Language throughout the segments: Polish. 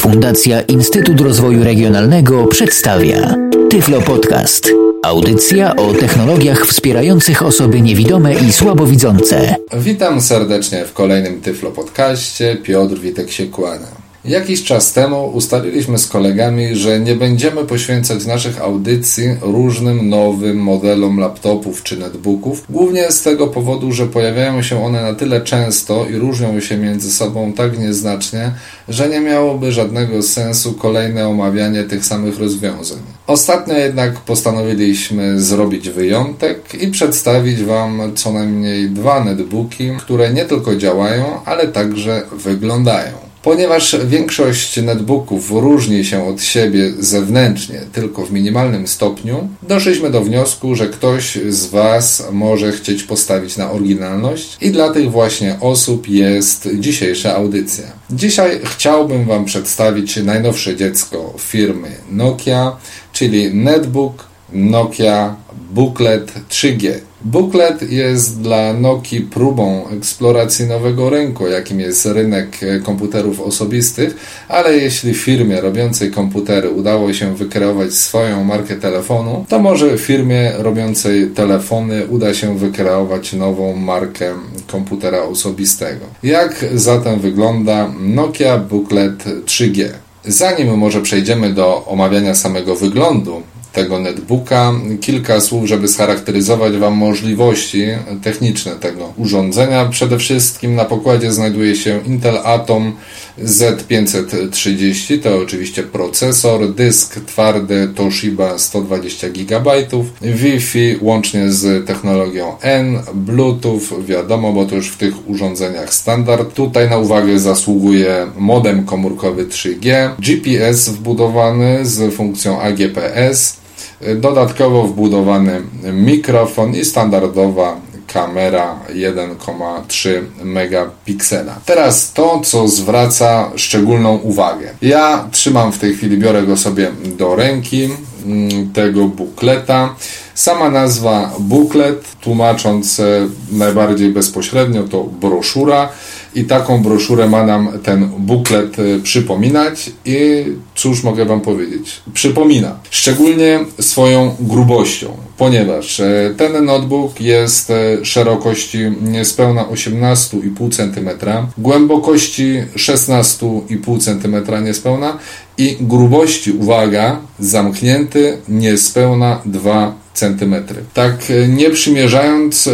Fundacja Instytut Rozwoju Regionalnego przedstawia Tyflo Podcast. Audycja o technologiach wspierających osoby niewidome i słabowidzące. Witam serdecznie w kolejnym Tyflo Podcaście. Piotr Witek się kłania. Jakiś czas temu ustaliliśmy z kolegami, że nie będziemy poświęcać naszych audycji różnym nowym modelom laptopów czy netbooków, głównie z tego powodu, że pojawiają się one na tyle często i różnią się między sobą tak nieznacznie, że nie miałoby żadnego sensu kolejne omawianie tych samych rozwiązań. Ostatnio jednak postanowiliśmy zrobić wyjątek i przedstawić Wam co najmniej dwa netbooki, które nie tylko działają, ale także wyglądają. Ponieważ większość netbooków różni się od siebie zewnętrznie tylko w minimalnym stopniu, doszliśmy do wniosku, że ktoś z Was może chcieć postawić na oryginalność i dla tych właśnie osób jest dzisiejsza audycja. Dzisiaj chciałbym Wam przedstawić najnowsze dziecko firmy Nokia, czyli netbook Nokia Booklet 3G. Booklet jest dla Nokii próbą eksploracji nowego rynku, jakim jest rynek komputerów osobistych, ale jeśli firmie robiącej komputery udało się wykreować swoją markę telefonu, to może firmie robiącej telefony uda się wykreować nową markę komputera osobistego. Jak zatem wygląda Nokia Booklet 3G? Zanim może przejdziemy do omawiania samego wyglądu tego netbooka. Kilka słów, żeby scharakteryzować Wam możliwości techniczne tego urządzenia. Przede wszystkim na pokładzie znajduje się Intel Atom Z530, to oczywiście procesor, dysk twardy Toshiba 120 GB, Wi-Fi łącznie z technologią N, Bluetooth, wiadomo, bo to już w tych urządzeniach standard. Tutaj na uwagę zasługuje modem komórkowy 3G, GPS wbudowany z funkcją AGPS, dodatkowo wbudowany mikrofon i standardowa kamera 1,3 megapiksela. Teraz to, co zwraca szczególną uwagę. Ja trzymam w tej chwili, biorę go sobie do ręki, mm, tego bukleta. Sama nazwa buklet, tłumacząc najbardziej bezpośrednio, to broszura i taką broszurę ma nam ten buklet y, przypominać i cóż mogę Wam powiedzieć? Przypomina, szczególnie swoją grubością, ponieważ e, ten notebook jest e, szerokości niespełna 18,5 cm, głębokości 16,5 cm niespełna i grubości, uwaga, zamknięty niespełna 2 cm. Tak e, nie przymierzając,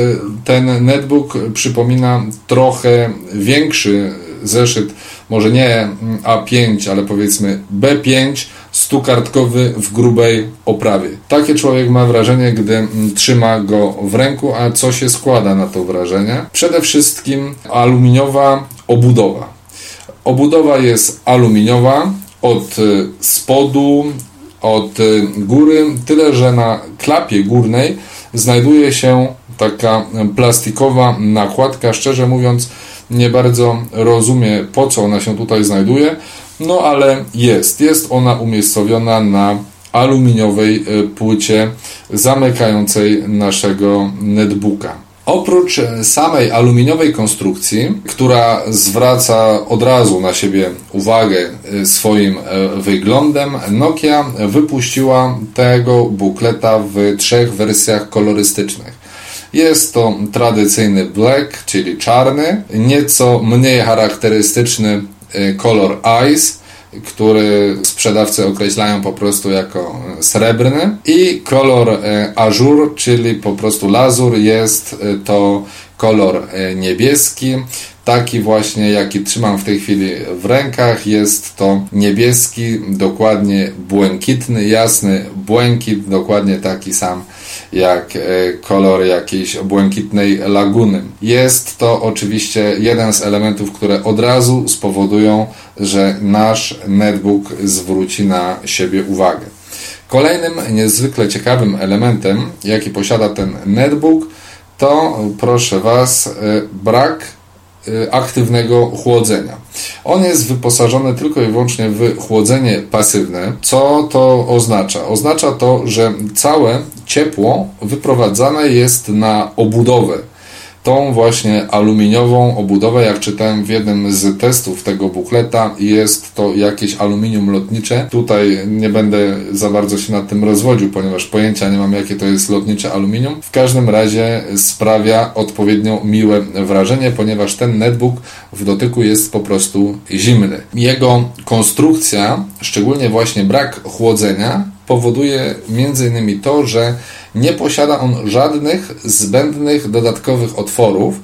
ten netbook przypomina trochę większy zeszyt, może nie A5, ale powiedzmy B5, stukartkowy w grubej oprawie. Takie człowiek ma wrażenie, gdy trzyma go w ręku, a co się składa na to wrażenie? Przede wszystkim aluminiowa obudowa. Obudowa jest aluminiowa, od spodu, od góry, tyle że na klapie górnej znajduje się taka plastikowa nakładka. Szczerze mówiąc, nie bardzo rozumiem po co ona się tutaj znajduje, no ale jest. Jest ona umiejscowiona na aluminiowej y, płycie zamykającej naszego netbooka. Oprócz samej aluminiowej konstrukcji, która zwraca od razu na siebie uwagę e, swoim e, wyglądem, Nokia wypuściła tego bukleta w trzech wersjach kolorystycznych. Jest to tradycyjny black, czyli czarny, nieco mniej charakterystyczny e, kolor ice, który sprzedawcy określają po prostu jako srebrny. I kolor e, ażur, czyli po prostu lazur jest e, to kolor e, niebieski taki właśnie jaki trzymam w tej chwili w rękach jest to niebieski, dokładnie błękitny, jasny błękit, dokładnie taki sam jak kolor jakiejś błękitnej laguny. Jest to oczywiście jeden z elementów, które od razu spowodują że nasz netbook zwróci na siebie uwagę. Kolejnym niezwykle ciekawym elementem, jaki posiada ten netbook, to proszę Was, e, brak e, aktywnego chłodzenia. On jest wyposażony tylko i wyłącznie w chłodzenie pasywne. Co to oznacza? Oznacza to, że całe ciepło wyprowadzane jest na obudowę tą właśnie aluminiową obudowę. Jak czytałem w jednym z testów tego bukleta, jest to jakieś aluminium lotnicze. Tutaj nie będę za bardzo się nad tym rozwodził, ponieważ pojęcia nie mam, jakie to jest lotnicze aluminium. W każdym razie sprawia odpowiednio miłe wrażenie, ponieważ ten netbook w dotyku jest po prostu zimny. Jego konstrukcja, szczególnie właśnie brak chłodzenia, powoduje między innymi to, że nie posiada on żadnych zbędnych dodatkowych otworów,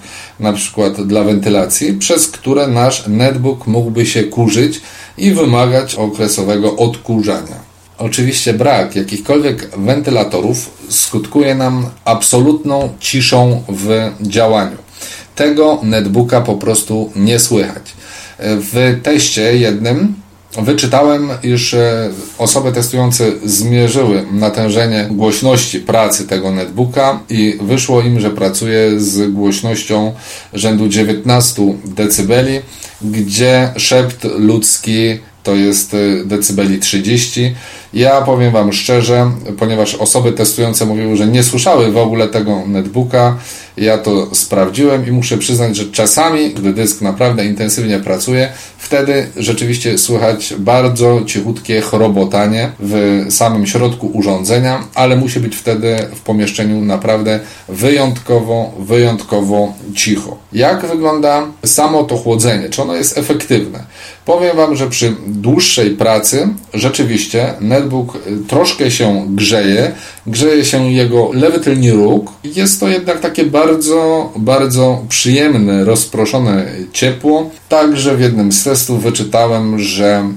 na przykład dla wentylacji, przez które nasz netbook mógłby się kurzyć i wymagać okresowego odkurzania. Oczywiście brak jakichkolwiek wentylatorów skutkuje nam absolutną ciszą w działaniu. Tego netbooka po prostu nie słychać. W teście jednym Wyczytałem, iż e, osoby testujące zmierzyły natężenie głośności pracy tego netbooka i wyszło im, że pracuje z głośnością rzędu 19 dB, gdzie szept ludzki to jest e, decybeli 30. Ja powiem Wam szczerze, ponieważ osoby testujące mówiły, że nie słyszały w ogóle tego netbooka, ja to sprawdziłem i muszę przyznać, że czasami, gdy dysk naprawdę intensywnie pracuje, wtedy rzeczywiście słychać bardzo cichutkie chrobotanie w samym środku urządzenia, ale musi być wtedy w pomieszczeniu naprawdę wyjątkowo, wyjątkowo cicho. Jak wygląda samo to chłodzenie? Czy ono jest efektywne? Powiem Wam, że przy dłuższej pracy rzeczywiście netbook troszkę się grzeje, grzeje się jego lewy tylny róg. Jest to jednak takie bardzo, bardzo przyjemne, rozproszone ciepło. Także w jednym z testów wyczytałem, że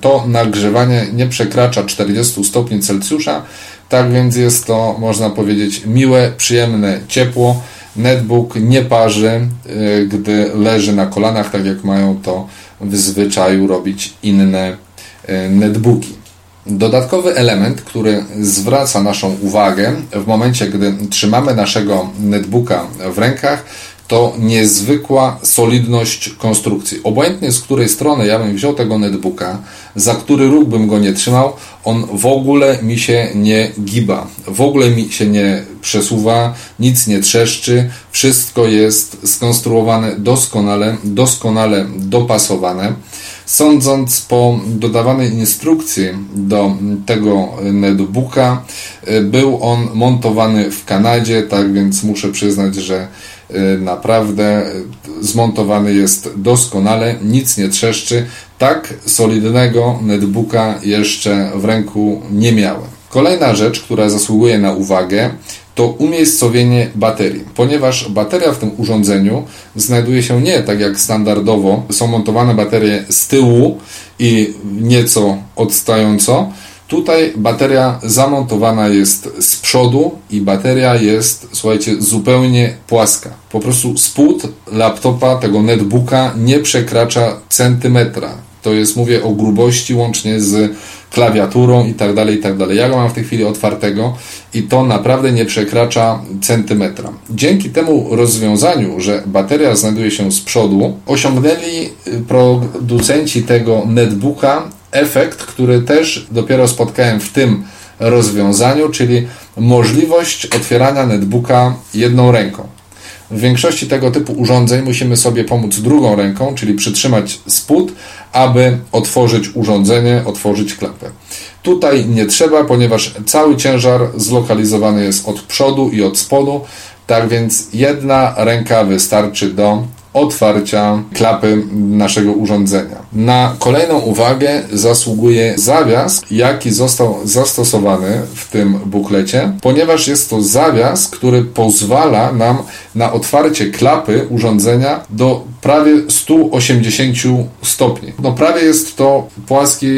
to nagrzewanie nie przekracza 40 stopni Celsjusza, tak więc jest to, można powiedzieć, miłe, przyjemne ciepło. Netbook nie parzy, y, gdy leży na kolanach, tak jak mają to w zwyczaju robić inne y, netbooki. Dodatkowy element, który zwraca naszą uwagę w momencie, gdy trzymamy naszego netbooka w rękach, to niezwykła solidność konstrukcji. Obojętnie z której strony ja bym wziął tego netbooka, za który róg bym go nie trzymał, on w ogóle mi się nie giba, w ogóle mi się nie przesuwa, nic nie trzeszczy, wszystko jest skonstruowane doskonale, doskonale dopasowane. Sądząc po dodawanej instrukcji do tego netbooka, był on montowany w Kanadzie, tak więc muszę przyznać, że y, naprawdę zmontowany jest doskonale, nic nie trzeszczy. Tak solidnego netbooka jeszcze w ręku nie miałem. Kolejna rzecz, która zasługuje na uwagę, to umiejscowienie baterii, ponieważ bateria w tym urządzeniu znajduje się nie tak jak standardowo, są montowane baterie z tyłu i nieco odstająco. Tutaj bateria zamontowana jest z przodu i bateria jest, słuchajcie, zupełnie płaska. Po prostu spód laptopa, tego netbooka nie przekracza centymetra. To jest, mówię o grubości łącznie z klawiaturą i tak dalej, i tak dalej. Ja go mam w tej chwili otwartego i to naprawdę nie przekracza centymetra. Dzięki temu rozwiązaniu, że bateria znajduje się z przodu, osiągnęli y, producenci tego netbooka efekt, który też dopiero spotkałem w tym rozwiązaniu, czyli możliwość otwierania netbooka jedną ręką. W większości tego typu urządzeń musimy sobie pomóc drugą ręką, czyli przytrzymać spód, aby otworzyć urządzenie, otworzyć klapę. Tutaj nie trzeba, ponieważ cały ciężar zlokalizowany jest od przodu i od spodu, tak więc jedna ręka wystarczy do otwarcia klapy naszego urządzenia. Na kolejną uwagę zasługuje zawias, jaki został zastosowany w tym buklecie, ponieważ jest to zawias, który pozwala nam na otwarcie klapy urządzenia do prawie 180 stopni. No prawie jest to płaskie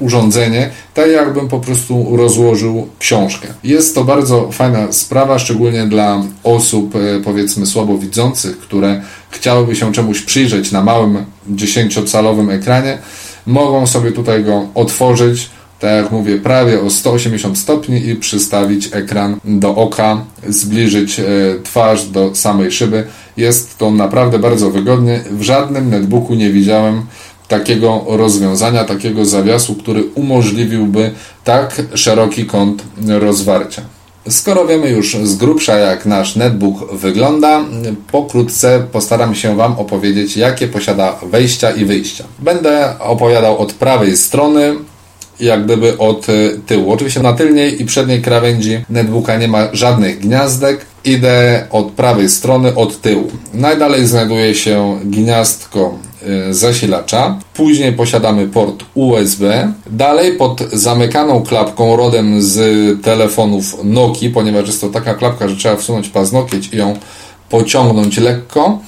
urządzenie, tak jakbym po prostu rozłożył książkę. Jest to bardzo fajna sprawa, szczególnie dla osób e, powiedzmy słabowidzących, które chciałyby się czemuś przyjrzeć na małym 10-calowym ekranie. Mogą sobie tutaj go otworzyć, tak jak mówię, prawie o 180 stopni i przystawić ekran do oka, zbliżyć e, twarz do samej szyby. Jest to naprawdę bardzo wygodnie. W żadnym netbooku nie widziałem takiego rozwiązania, takiego zawiasu, który umożliwiłby tak szeroki kąt rozwarcia. Skoro wiemy już z grubsza, jak nasz netbook wygląda, pokrótce postaram się Wam opowiedzieć, jakie posiada wejścia i wyjścia. Będę opowiadał od prawej strony, jak gdyby od tyłu. Oczywiście na tylnej i przedniej krawędzi netbooka nie ma żadnych gniazdek. Idę od prawej strony, od tyłu. Najdalej znajduje się gniazdko y, zasilacza. Później posiadamy port USB. Dalej pod zamykaną klapką rodem z telefonów Nokia, ponieważ jest to taka klapka, że trzeba wsunąć paznokieć i ją pociągnąć lekko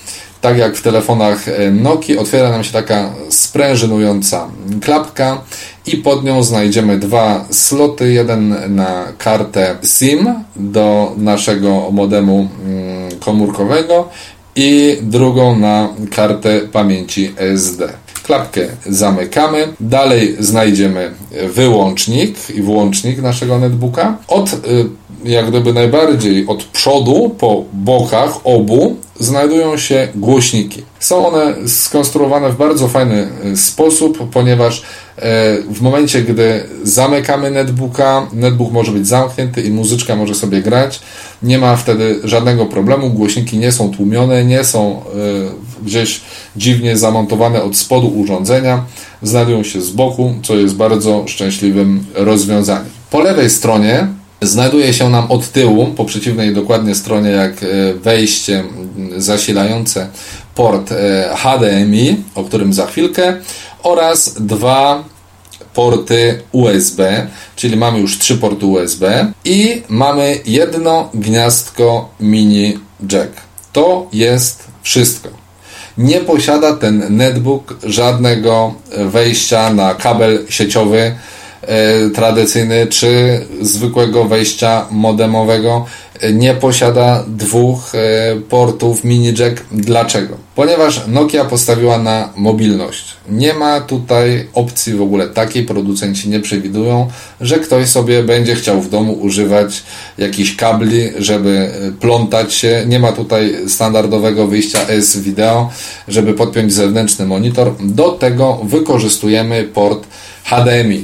tak jak w telefonach e, Nokia, otwiera nam się taka sprężynująca klapka i pod nią znajdziemy dwa sloty, jeden na kartę SIM do naszego modemu mm, komórkowego i drugą na kartę pamięci SD. Klapkę zamykamy. Dalej znajdziemy wyłącznik i włącznik naszego netbooka. Od y, jak gdyby najbardziej od przodu po bokach obu znajdują się głośniki. Są one skonstruowane w bardzo fajny y, sposób, ponieważ e, w momencie, gdy zamykamy netbooka, netbook może być zamknięty i muzyczka może sobie grać. Nie ma wtedy żadnego problemu. Głośniki nie są tłumione, nie są e, gdzieś dziwnie zamontowane od spodu urządzenia. Znajdują się z boku, co jest bardzo szczęśliwym rozwiązaniem. Po lewej stronie Znajduje się nam od tyłu, po przeciwnej dokładnie stronie jak e, wejście zasilające port e, HDMI, o którym za chwilkę, oraz dwa porty USB, czyli mamy już trzy porty USB i mamy jedno gniazdko mini jack. To jest wszystko. Nie posiada ten netbook żadnego wejścia na kabel sieciowy tradycyjny czy zwykłego wejścia modemowego nie posiada dwóch e, portów mini jack. Dlaczego? Ponieważ Nokia postawiła na mobilność. Nie ma tutaj opcji w ogóle takiej, producenci nie przewidują, że ktoś sobie będzie chciał w domu używać jakichś kabli, żeby e, plątać się. Nie ma tutaj standardowego wyjścia S-Video, żeby podpiąć zewnętrzny monitor. Do tego wykorzystujemy port HDMI.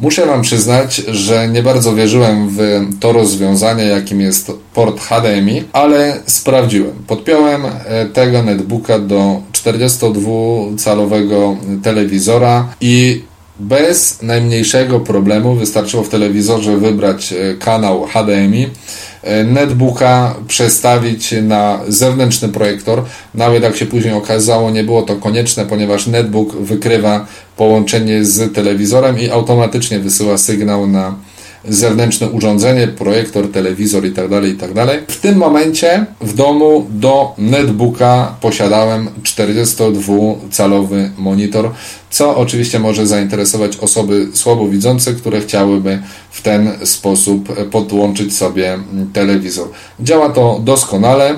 Muszę Wam przyznać, że nie bardzo wierzyłem w to rozwiązanie, jakim jest port HDMI, ale sprawdziłem. Podpiąłem e, tego netbooka do 42-calowego telewizora i bez najmniejszego problemu wystarczyło w telewizorze wybrać e, kanał HDMI netbooka przestawić na zewnętrzny projektor. Nawet jak się później okazało, nie było to konieczne, ponieważ netbook wykrywa połączenie z telewizorem i automatycznie wysyła sygnał na zewnętrzne urządzenie, projektor, telewizor itd., tak itd. Tak w tym momencie w domu do netbooka posiadałem 42-calowy monitor, co oczywiście może zainteresować osoby słabowidzące, które chciałyby w ten sposób podłączyć sobie telewizor. Działa to doskonale.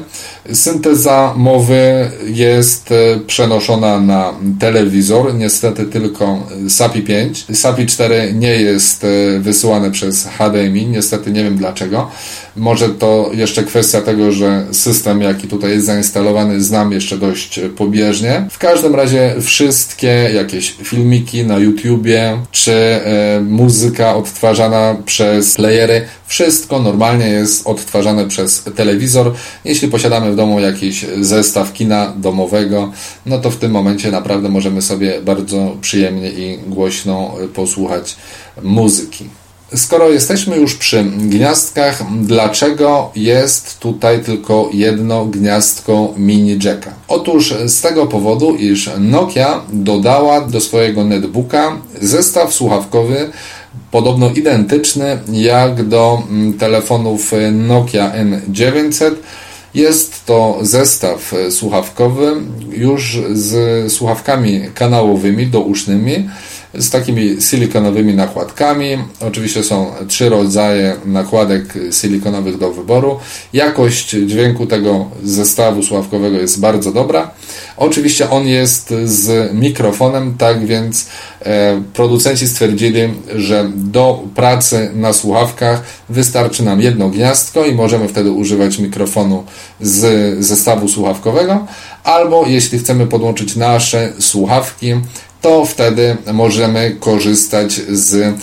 Synteza mowy jest e, przenoszona na telewizor, niestety tylko SAPI 5. SAPI 4 nie jest e, wysyłane przez HDMI, niestety nie wiem dlaczego. Może to jeszcze kwestia tego, że system, jaki tutaj jest zainstalowany, znam jeszcze dość pobieżnie. W każdym razie wszystkie jakieś filmiki na YouTubie, czy e, muzyka odtwarzana przez playery, wszystko normalnie jest odtwarzane przez telewizor. Jeśli posiadamy w domu jakiś zestaw kina domowego, no to w tym momencie naprawdę możemy sobie bardzo przyjemnie i głośno posłuchać muzyki. Skoro jesteśmy już przy gniazdkach, dlaczego jest tutaj tylko jedno gniazdko mini jacka? Otóż z tego powodu, iż Nokia dodała do swojego netbooka zestaw słuchawkowy podobno identyczny jak do mm, telefonów Nokia N900. Jest to zestaw słuchawkowy już z słuchawkami kanałowymi, dousznymi z takimi silikonowymi nakładkami. Oczywiście są trzy rodzaje nakładek silikonowych do wyboru. Jakość dźwięku tego zestawu słuchawkowego jest bardzo dobra. Oczywiście on jest z mikrofonem, tak więc e, producenci stwierdzili, że do pracy na słuchawkach wystarczy nam jedno gniazdko i możemy wtedy używać mikrofonu z zestawu słuchawkowego, albo jeśli chcemy podłączyć nasze słuchawki, to wtedy możemy korzystać z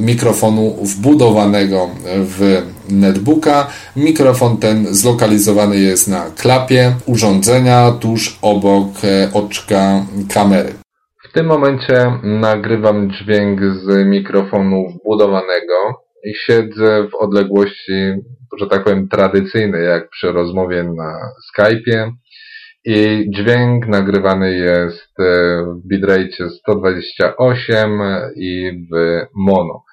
mikrofonu wbudowanego w netbooka. Mikrofon ten zlokalizowany jest na klapie urządzenia tuż obok e, oczka kamery. W tym momencie nagrywam dźwięk z mikrofonu wbudowanego i siedzę w odległości, że tak powiem, tradycyjnej, jak przy rozmowie na Skype'ie. I dźwięk nagrywany jest e, w bitrate 128 i w mono.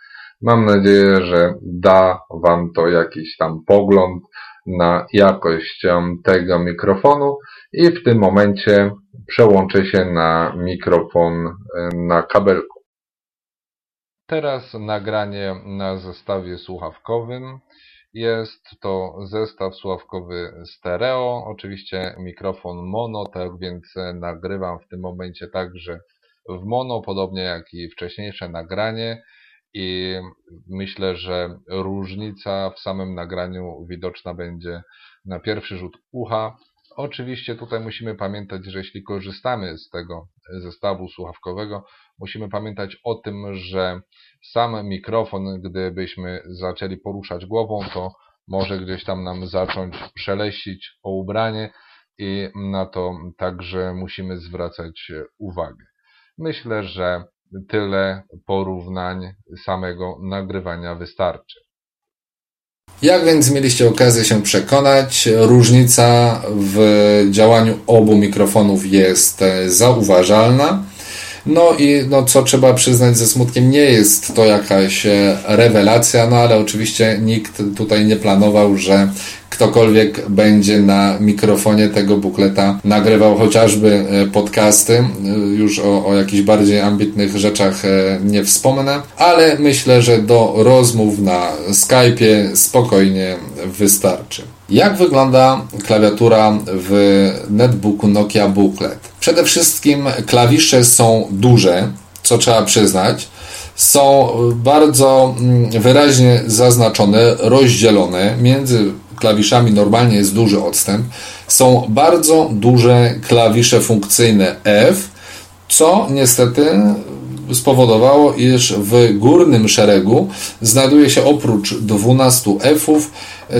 Mam nadzieję, że da Wam to jakiś tam pogląd na jakość tego mikrofonu i w tym momencie przełączę się na mikrofon e, na kabelku. Teraz nagranie na zestawie słuchawkowym. Jest to zestaw słuchawkowy stereo, oczywiście mikrofon mono, tak więc nagrywam w tym momencie także w mono, podobnie jak i wcześniejsze nagranie i myślę, że różnica w samym nagraniu widoczna będzie na pierwszy rzut ucha. Oczywiście tutaj musimy pamiętać, że jeśli korzystamy z tego zestawu słuchawkowego, musimy pamiętać o tym, że sam mikrofon, gdybyśmy zaczęli poruszać głową, to może gdzieś tam nam zacząć przelecić o ubranie i na to także musimy zwracać uwagę. Myślę, że tyle porównań samego nagrywania wystarczy. Jak więc mieliście okazję się przekonać, różnica w działaniu obu mikrofonów jest zauważalna. No i no, co trzeba przyznać ze smutkiem, nie jest to jakaś e, rewelacja, no ale oczywiście nikt tutaj nie planował, że ktokolwiek będzie na mikrofonie tego bukleta nagrywał chociażby e, podcasty, e, już o, o jakichś bardziej ambitnych rzeczach nie wspomnę, ale myślę, że do rozmów na Skype'ie spokojnie wystarczy. Jak wygląda klawiatura w netbooku Nokia Booklet? Przede wszystkim klawisze są duże, co trzeba przyznać. Są bardzo mm, wyraźnie zaznaczone, rozdzielone. Między klawiszami normalnie jest duży odstęp. Są bardzo duże klawisze funkcyjne F, co niestety spowodowało, iż w górnym szeregu znajduje się oprócz 12 F'ów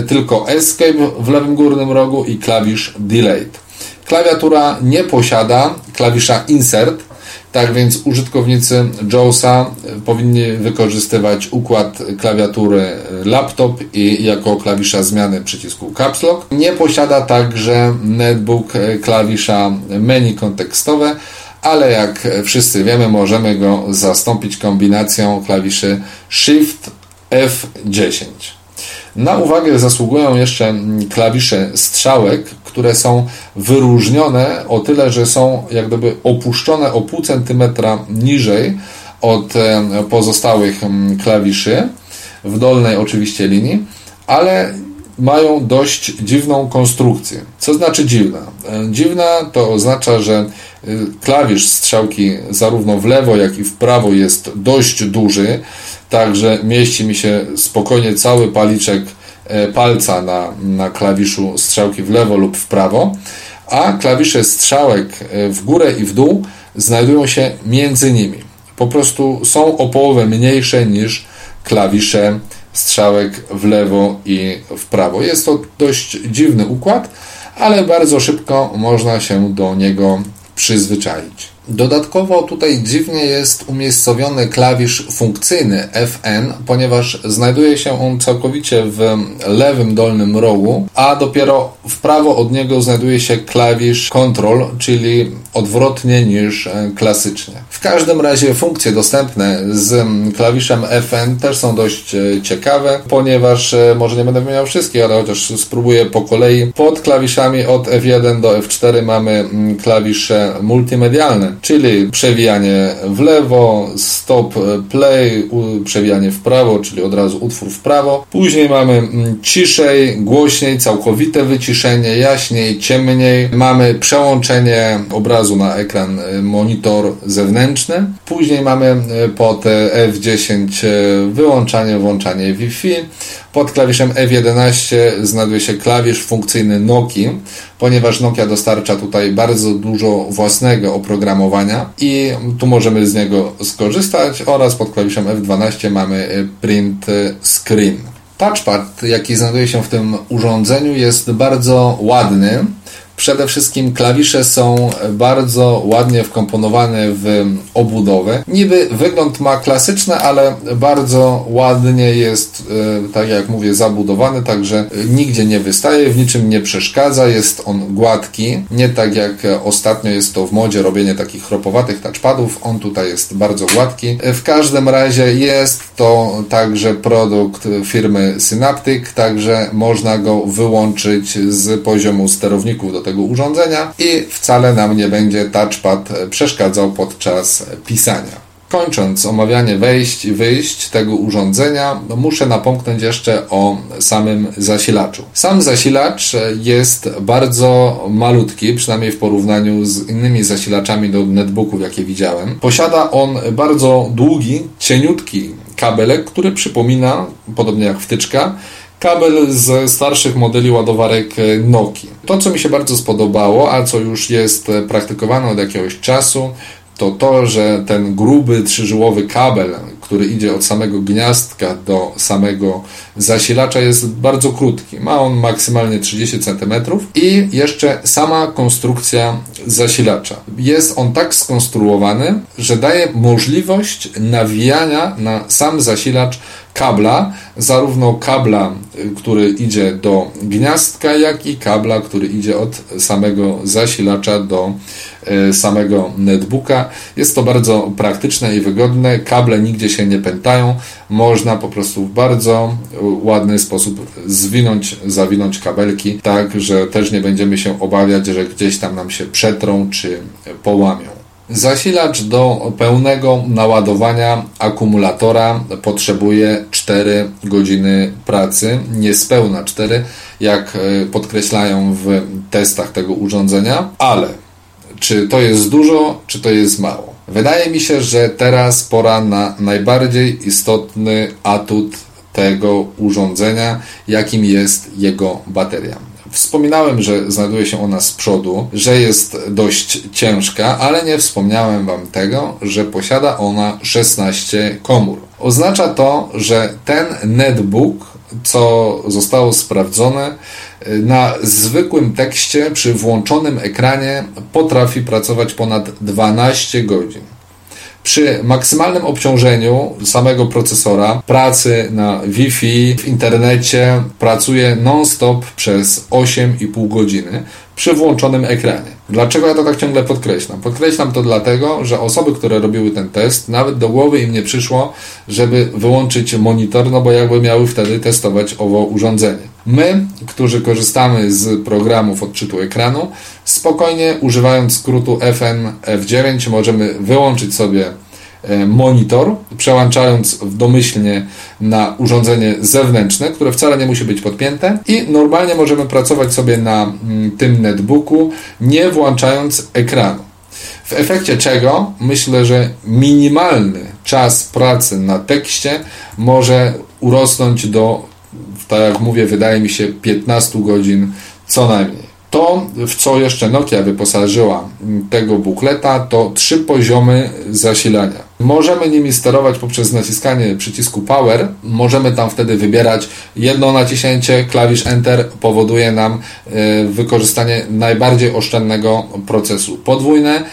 tylko Escape w lewym górnym rogu i klawisz Delayed. Klawiatura nie posiada klawisza Insert, tak więc użytkownicy JAWSa powinni wykorzystywać układ klawiatury laptop i jako klawisza zmiany przycisku Caps Lock. Nie posiada także netbook klawisza menu kontekstowe, ale jak wszyscy wiemy, możemy go zastąpić kombinacją klawiszy Shift F10. Na uwagę zasługują jeszcze klawisze strzałek, które są wyróżnione o tyle, że są jak gdyby opuszczone o pół centymetra niżej od e, pozostałych klawiszy, w dolnej oczywiście linii, ale mają dość dziwną konstrukcję. Co znaczy dziwna? E, dziwna to oznacza, że e, klawisz strzałki zarówno w lewo, jak i w prawo jest dość duży, także mieści mi się spokojnie cały paliczek palca na, na klawiszu strzałki w lewo lub w prawo, a klawisze strzałek w górę i w dół znajdują się między nimi. Po prostu są o połowę mniejsze niż klawisze strzałek w lewo i w prawo. Jest to dość dziwny układ, ale bardzo szybko można się do niego przyzwyczaić. Dodatkowo tutaj dziwnie jest umiejscowiony klawisz funkcyjny Fn, ponieważ znajduje się on całkowicie w lewym dolnym rogu, a dopiero w prawo od niego znajduje się klawisz Control, czyli odwrotnie niż e, klasycznie. W każdym razie funkcje dostępne z klawiszem Fn też są dość e, ciekawe, ponieważ e, może nie będę wymieniał wszystkich, ale chociaż spróbuję po kolei. Pod klawiszami od F1 do F4 mamy klawisze multimedialne, czyli przewijanie w lewo, stop play, przewijanie w prawo, czyli od razu utwór w prawo. Później mamy ciszej, głośniej, całkowite wyciszenie, jaśniej, ciemniej. Mamy przełączenie obrazu na ekran e, monitor zewnętrzny. Później mamy e, pod F10 e, wyłączanie, włączanie Wi-Fi. Pod klawiszem F11 znajduje się klawisz funkcyjny Noki, ponieważ Nokia dostarcza tutaj bardzo dużo własnego oprogramowania i tu możemy z niego skorzystać oraz pod klawiszem F12 mamy print screen. Touchpad, jaki znajduje się w tym urządzeniu, jest bardzo ładny. Przede wszystkim klawisze są bardzo ładnie wkomponowane w obudowę. Niby wygląd ma klasyczny, ale bardzo ładnie jest, e, tak jak mówię, zabudowany, także nigdzie nie wystaje, w niczym nie przeszkadza, jest on gładki. Nie tak jak ostatnio jest to w modzie robienie takich chropowatych touchpadów, on tutaj jest bardzo gładki. W każdym razie jest to także produkt firmy Synaptic, także można go wyłączyć z poziomu sterowników do tego tego urządzenia i wcale nam nie będzie touchpad przeszkadzał podczas pisania. Kończąc omawianie wejść i wyjść tego urządzenia, no muszę napomknąć jeszcze o samym zasilaczu. Sam zasilacz jest bardzo malutki, przynajmniej w porównaniu z innymi zasilaczami do netbooków, jakie widziałem. Posiada on bardzo długi, cieniutki kabelek, który przypomina, podobnie jak wtyczka, kabel ze starszych modeli ładowarek Nokia. To, co mi się bardzo spodobało, a co już jest praktykowane od jakiegoś czasu, to to, że ten gruby trzyżyłowy kabel, który idzie od samego gniazdka do samego zasilacza jest bardzo krótki. Ma on maksymalnie 30 cm i jeszcze sama konstrukcja zasilacza. Jest on tak skonstruowany, że daje możliwość nawijania na sam zasilacz kabla, zarówno kabla, który idzie do gniazdka, jak i kabla, który idzie od samego zasilacza do e, samego netbooka. Jest to bardzo praktyczne i wygodne. Kable nigdzie się nie pętają. Można po prostu w bardzo ładny sposób zwinąć, zawinąć kabelki, tak, że też nie będziemy się obawiać, że gdzieś tam nam się przetrą czy połamią. Zasilacz do pełnego naładowania akumulatora potrzebuje 4 godziny pracy, niespełna 4, jak e, podkreślają w testach tego urządzenia, ale czy to jest dużo, czy to jest mało? Wydaje mi się, że teraz pora na najbardziej istotny atut tego urządzenia, jakim jest jego bateria. Wspominałem, że znajduje się ona z przodu, że jest dość ciężka, ale nie wspomniałem Wam tego, że posiada ona 16 komór. Oznacza to, że ten netbook, co zostało sprawdzone, na zwykłym tekście przy włączonym ekranie potrafi pracować ponad 12 godzin. Przy maksymalnym obciążeniu samego procesora, pracy na Wi-Fi, w internecie, pracuje non-stop przez 8,5 godziny przy włączonym ekranie. Dlaczego ja to tak ciągle podkreślam? Podkreślam to dlatego, że osoby, które robiły ten test, nawet do głowy im nie przyszło, żeby wyłączyć monitor, no bo jakby miały wtedy testować owo urządzenie. My, którzy korzystamy z programów odczytu ekranu, spokojnie używając skrótu FN F9 możemy wyłączyć sobie monitor, przełączając domyślnie na urządzenie zewnętrzne, które wcale nie musi być podpięte i normalnie możemy pracować sobie na mm, tym netbooku, nie włączając ekranu. W efekcie czego myślę, że minimalny czas pracy na tekście może urosnąć do, tak jak mówię, wydaje mi się 15 godzin co najmniej. To, w co jeszcze Nokia wyposażyła tego bukleta, to trzy poziomy zasilania. Możemy nimi sterować poprzez naciskanie przycisku Power. Możemy tam wtedy wybierać jedno naciśnięcie, klawisz Enter powoduje nam e, wykorzystanie najbardziej oszczędnego procesu. Podwójne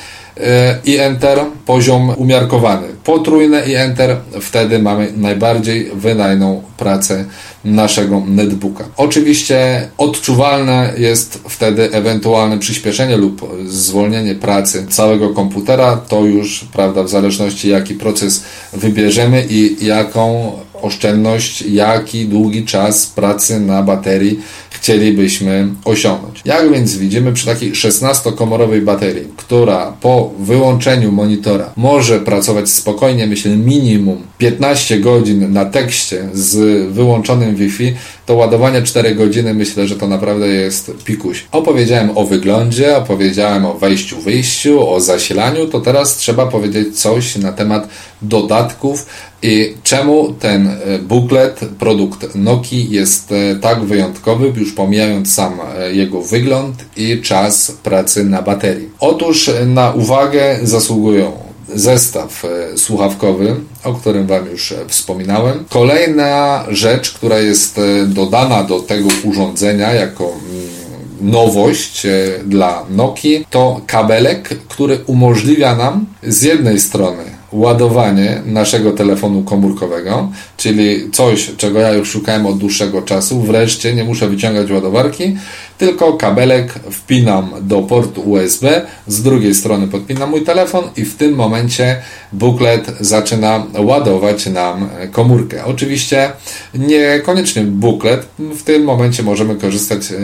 i Enter poziom umiarkowany. Potrójne i Enter wtedy mamy najbardziej wydajną pracę naszego netbooka. Oczywiście odczuwalne jest wtedy ewentualne przyspieszenie lub zwolnienie pracy całego komputera. To już, prawda, w zależności jaki proces wybierzemy i jaką oszczędność, jaki długi czas pracy na baterii chcielibyśmy osiągnąć. Jak więc widzimy przy takiej 16-komorowej baterii, która po wyłączeniu monitora może pracować spokojnie, myślę minimum 15 godzin na tekście z wyłączonym Wi-Fi, to ładowanie 4 godziny myślę, że to naprawdę jest pikuś. Opowiedziałem o wyglądzie, opowiedziałem o wejściu, wyjściu, o zasilaniu, to teraz trzeba powiedzieć coś na temat dodatków i czemu ten e, booklet, produkt Noki jest e, tak wyjątkowy, już pomijając sam e, jego wygląd i czas pracy na baterii. Otóż na uwagę zasługują zestaw e, słuchawkowy, o którym Wam już wspominałem. Kolejna rzecz, która jest dodana do tego urządzenia jako mm, nowość dla Nokii, to kabelek, który umożliwia nam z jednej strony ładowanie naszego telefonu komórkowego, czyli coś, czego ja już szukałem od dłuższego czasu. Wreszcie nie muszę wyciągać ładowarki, tylko kabelek wpinam do portu USB, z drugiej strony podpinam mój telefon i w tym momencie buklet zaczyna ładować nam komórkę. Oczywiście niekoniecznie buklet, w tym momencie możemy korzystać e,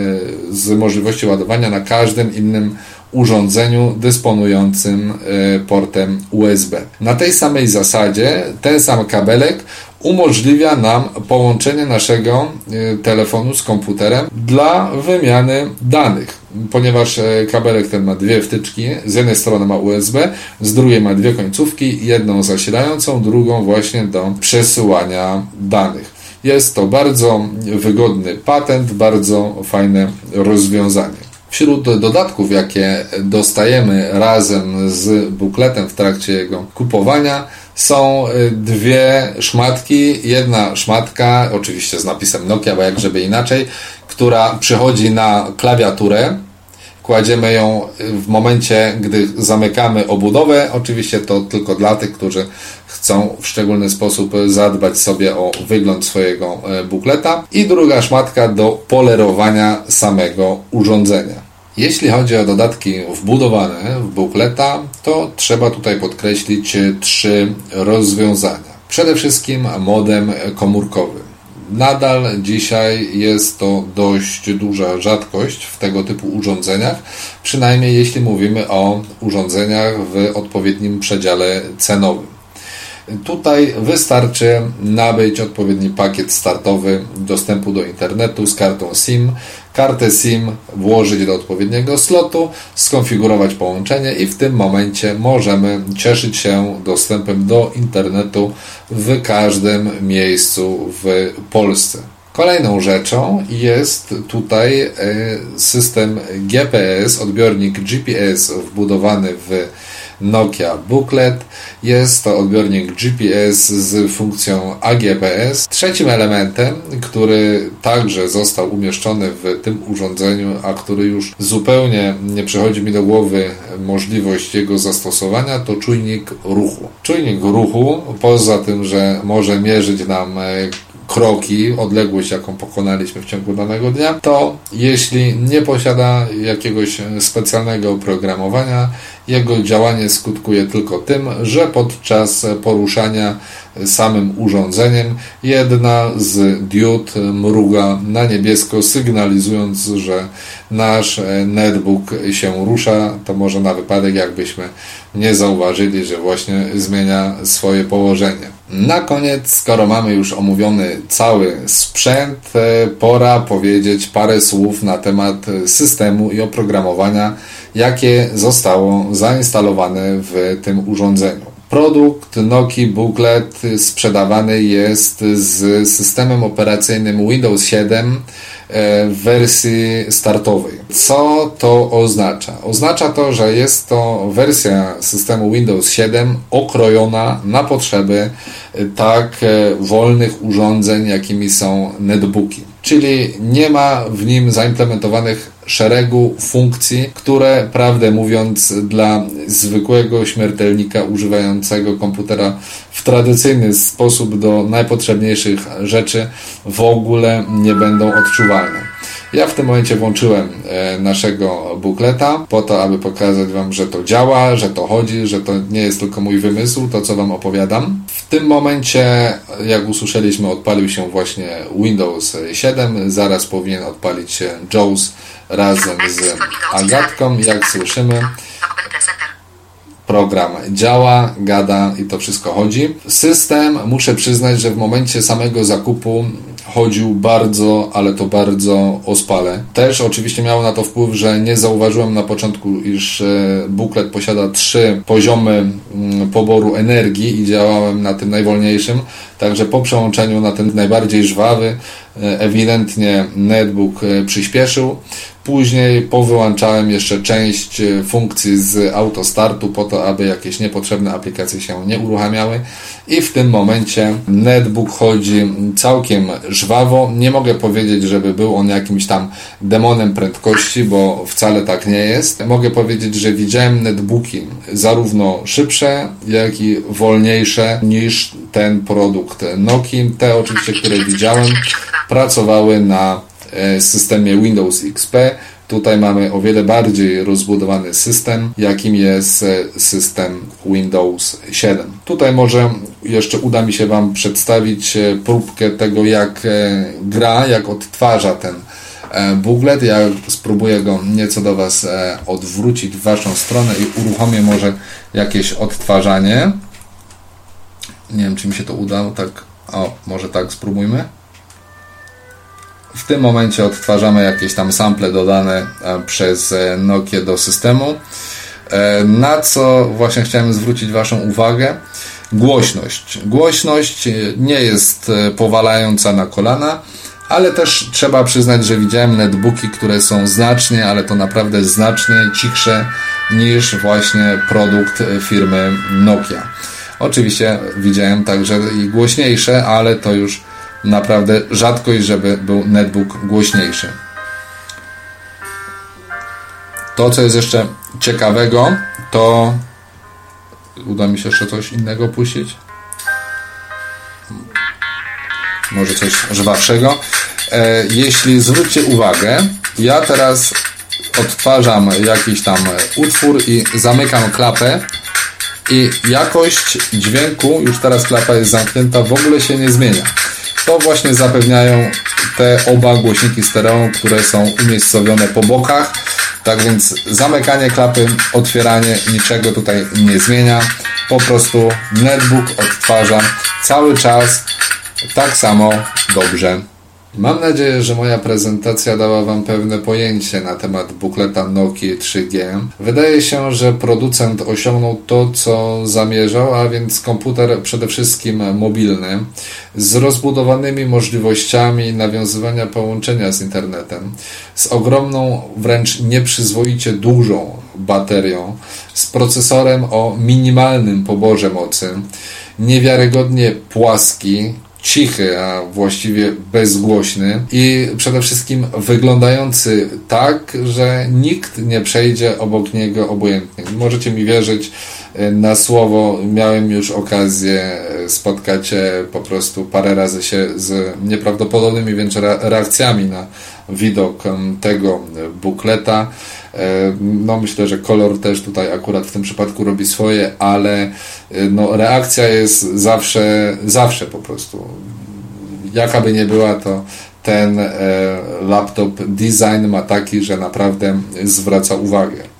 z możliwości ładowania na każdym innym urządzeniu dysponującym e, portem USB. Na tej samej zasadzie ten sam kabelek umożliwia nam połączenie naszego e, telefonu z komputerem dla wymiany danych. Ponieważ e, kabelek ten ma dwie wtyczki, z jednej strony ma USB, z drugiej ma dwie końcówki, jedną zasilającą, drugą właśnie do przesyłania danych. Jest to bardzo wygodny patent, bardzo fajne rozwiązanie. Wśród dodatków, jakie dostajemy razem z bukletem w trakcie jego kupowania, są y, dwie szmatki. Jedna szmatka, oczywiście z napisem Nokia, bo jak żeby inaczej, która przychodzi na klawiaturę kładziemy ją w momencie, gdy zamykamy obudowę. Oczywiście to tylko dla tych, którzy chcą w szczególny sposób zadbać sobie o wygląd swojego e, bukleta. I druga szmatka do polerowania samego urządzenia. Jeśli chodzi o dodatki wbudowane w bukleta, to trzeba tutaj podkreślić trzy rozwiązania. Przede wszystkim modem komórkowy. Nadal dzisiaj jest to dość duża rzadkość w tego typu urządzeniach, przynajmniej jeśli mówimy o urządzeniach w odpowiednim przedziale cenowym. Tutaj wystarczy nabyć odpowiedni pakiet startowy dostępu do internetu z kartą SIM, kartę SIM włożyć do odpowiedniego slotu, skonfigurować połączenie i w tym momencie możemy cieszyć się dostępem do internetu w każdym miejscu w Polsce. Kolejną rzeczą jest tutaj e, system GPS, odbiornik GPS wbudowany w Nokia Booklet. Jest to odbiornik GPS z funkcją AGPS. Trzecim elementem, który także został umieszczony w tym urządzeniu, a który już zupełnie nie przychodzi mi do głowy możliwość jego zastosowania, to czujnik ruchu. Czujnik ruchu, poza tym, że może mierzyć nam kroki, odległość, jaką pokonaliśmy w ciągu danego dnia, to jeśli nie posiada jakiegoś specjalnego oprogramowania, jego działanie skutkuje tylko tym, że podczas poruszania samym urządzeniem jedna z diod mruga na niebiesko, sygnalizując, że nasz netbook się rusza. To może na wypadek, jakbyśmy nie zauważyli, że właśnie zmienia swoje położenie. Na koniec, skoro mamy już omówiony cały sprzęt, pora powiedzieć parę słów na temat systemu i oprogramowania, jakie zostało zainstalowane w tym urządzeniu. Produkt Nokia Booklet sprzedawany jest z systemem operacyjnym Windows 7 e, w wersji startowej. Co to oznacza? Oznacza to, że jest to wersja systemu Windows 7 okrojona na potrzeby e, tak e, wolnych urządzeń, jakimi są netbooki. Czyli nie ma w nim zaimplementowanych szeregu funkcji, które, prawdę mówiąc, dla zwykłego śmiertelnika używającego komputera w tradycyjny sposób do najpotrzebniejszych rzeczy w ogóle nie będą odczuwalne. Ja w tym momencie włączyłem e, naszego bukleta po to, aby pokazać Wam, że to działa, że to chodzi, że to nie jest tylko mój wymysł, to co Wam opowiadam. W tym momencie, jak usłyszeliśmy, odpalił się właśnie Windows 7, zaraz powinien odpalić się JAWS razem z Agatką. Jak słyszymy, program działa, gada i to wszystko chodzi. System, muszę przyznać, że w momencie samego zakupu chodził bardzo, ale to bardzo ospale. Też oczywiście miało na to wpływ, że nie zauważyłem na początku, iż e, buklet posiada trzy poziomy mm, poboru energii i działałem na tym najwolniejszym, także po przełączeniu na ten najbardziej żwawy ewidentnie netbook przyspieszył. Później powyłączałem jeszcze część e, funkcji z autostartu po to, aby jakieś niepotrzebne aplikacje się nie uruchamiały i w tym momencie netbook chodzi całkiem żwawo. Nie mogę powiedzieć, żeby był on jakimś tam demonem prędkości, bo wcale tak nie jest. Mogę powiedzieć, że widziałem netbooki zarówno szybsze, jak i wolniejsze niż ten produkt Nokia. Te oczywiście, które widziałem, pracowały na E, systemie Windows XP. Tutaj mamy o wiele bardziej rozbudowany system, jakim jest e, system Windows 7. Tutaj może jeszcze uda mi się Wam przedstawić e, próbkę tego, jak gra, jak odtwarza ten booklet. Ja spróbuję go nieco do Was odwrócić w Waszą stronę i uruchomię może jakieś odtwarzanie. Nie wiem, czy mi się to udało. Tak, o, może tak spróbujmy. W tym momencie odtwarzamy jakieś tam sample dodane e, przez e, Nokia do systemu. E, na co właśnie chciałem zwrócić Waszą uwagę? Głośność. Głośność nie jest powalająca na kolana, ale też trzeba przyznać, że widziałem netbooki, które są znacznie, ale to naprawdę znacznie cichsze niż właśnie produkt firmy Nokia. Oczywiście widziałem także i głośniejsze, ale to już naprawdę rzadkość, żeby był netbook głośniejszy. To, co jest jeszcze ciekawego, to uda mi się jeszcze coś innego puścić. Może coś żwawszego. E, jeśli zwróćcie uwagę, ja teraz odtwarzam jakiś tam utwór i zamykam klapę i jakość dźwięku, już teraz klapa jest zamknięta, w ogóle się nie zmienia. To właśnie zapewniają te oba głośniki stereo, które są umiejscowione po bokach. Tak więc zamykanie klapy, otwieranie niczego tutaj nie zmienia. Po prostu netbook odtwarza cały czas tak samo dobrze. Mam nadzieję, że moja prezentacja dała Wam pewne pojęcie na temat bukleta Nokia 3G. Wydaje się, że producent osiągnął to, co zamierzał, a więc komputer przede wszystkim mobilny, z rozbudowanymi możliwościami nawiązywania połączenia z internetem, z ogromną, wręcz nieprzyzwoicie dużą baterią, z procesorem o minimalnym poborze mocy, niewiarygodnie płaski, cichy, a właściwie bezgłośny i przede wszystkim wyglądający tak, że nikt nie przejdzie obok niego obojętnie. Możecie mi wierzyć e, na słowo, miałem już okazję e, spotkać się po prostu parę razy się z nieprawdopodobnymi wręcz reakcjami na widok tego bukleta. No myślę, że kolor też tutaj akurat w tym przypadku robi swoje, ale e, no, reakcja jest zawsze, zawsze po prostu. Jaka by nie była, to ten e, laptop design ma taki, że naprawdę zwraca uwagę.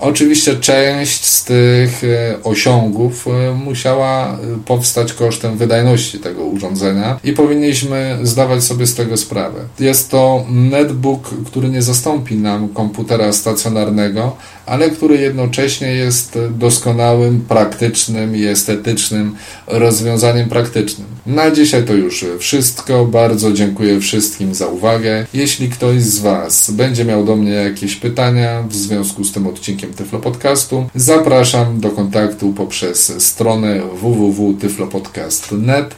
Oczywiście część z tych e, osiągów e, musiała e, powstać kosztem wydajności tego urządzenia i powinniśmy zdawać sobie z tego sprawę. Jest to netbook, który nie zastąpi nam komputera stacjonarnego, ale który jednocześnie jest doskonałym, praktycznym i estetycznym rozwiązaniem praktycznym. Na dzisiaj to już wszystko. Bardzo dziękuję wszystkim za uwagę. Jeśli ktoś z Was będzie miał do mnie jakieś pytania w związku z tym odcinkiem Tyflo Podcastu, zapraszam do kontaktu poprzez stronę www.tyflopodcast.net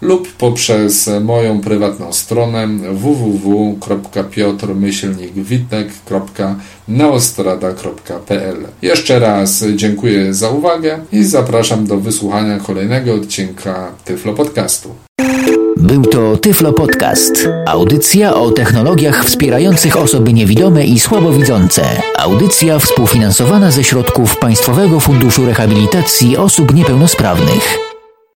lub poprzez moją prywatną stronę www.piotrmyślnikwitek.neostrada.pl Jeszcze raz dziękuję za uwagę i zapraszam do wysłuchania kolejnego odcinka Tyflo Podcastu. Był to Tyflo Podcast. Audycja o technologiach wspierających osoby niewidome i słabowidzące. Audycja współfinansowana ze środków Państwowego Funduszu Rehabilitacji Osób Niepełnosprawnych.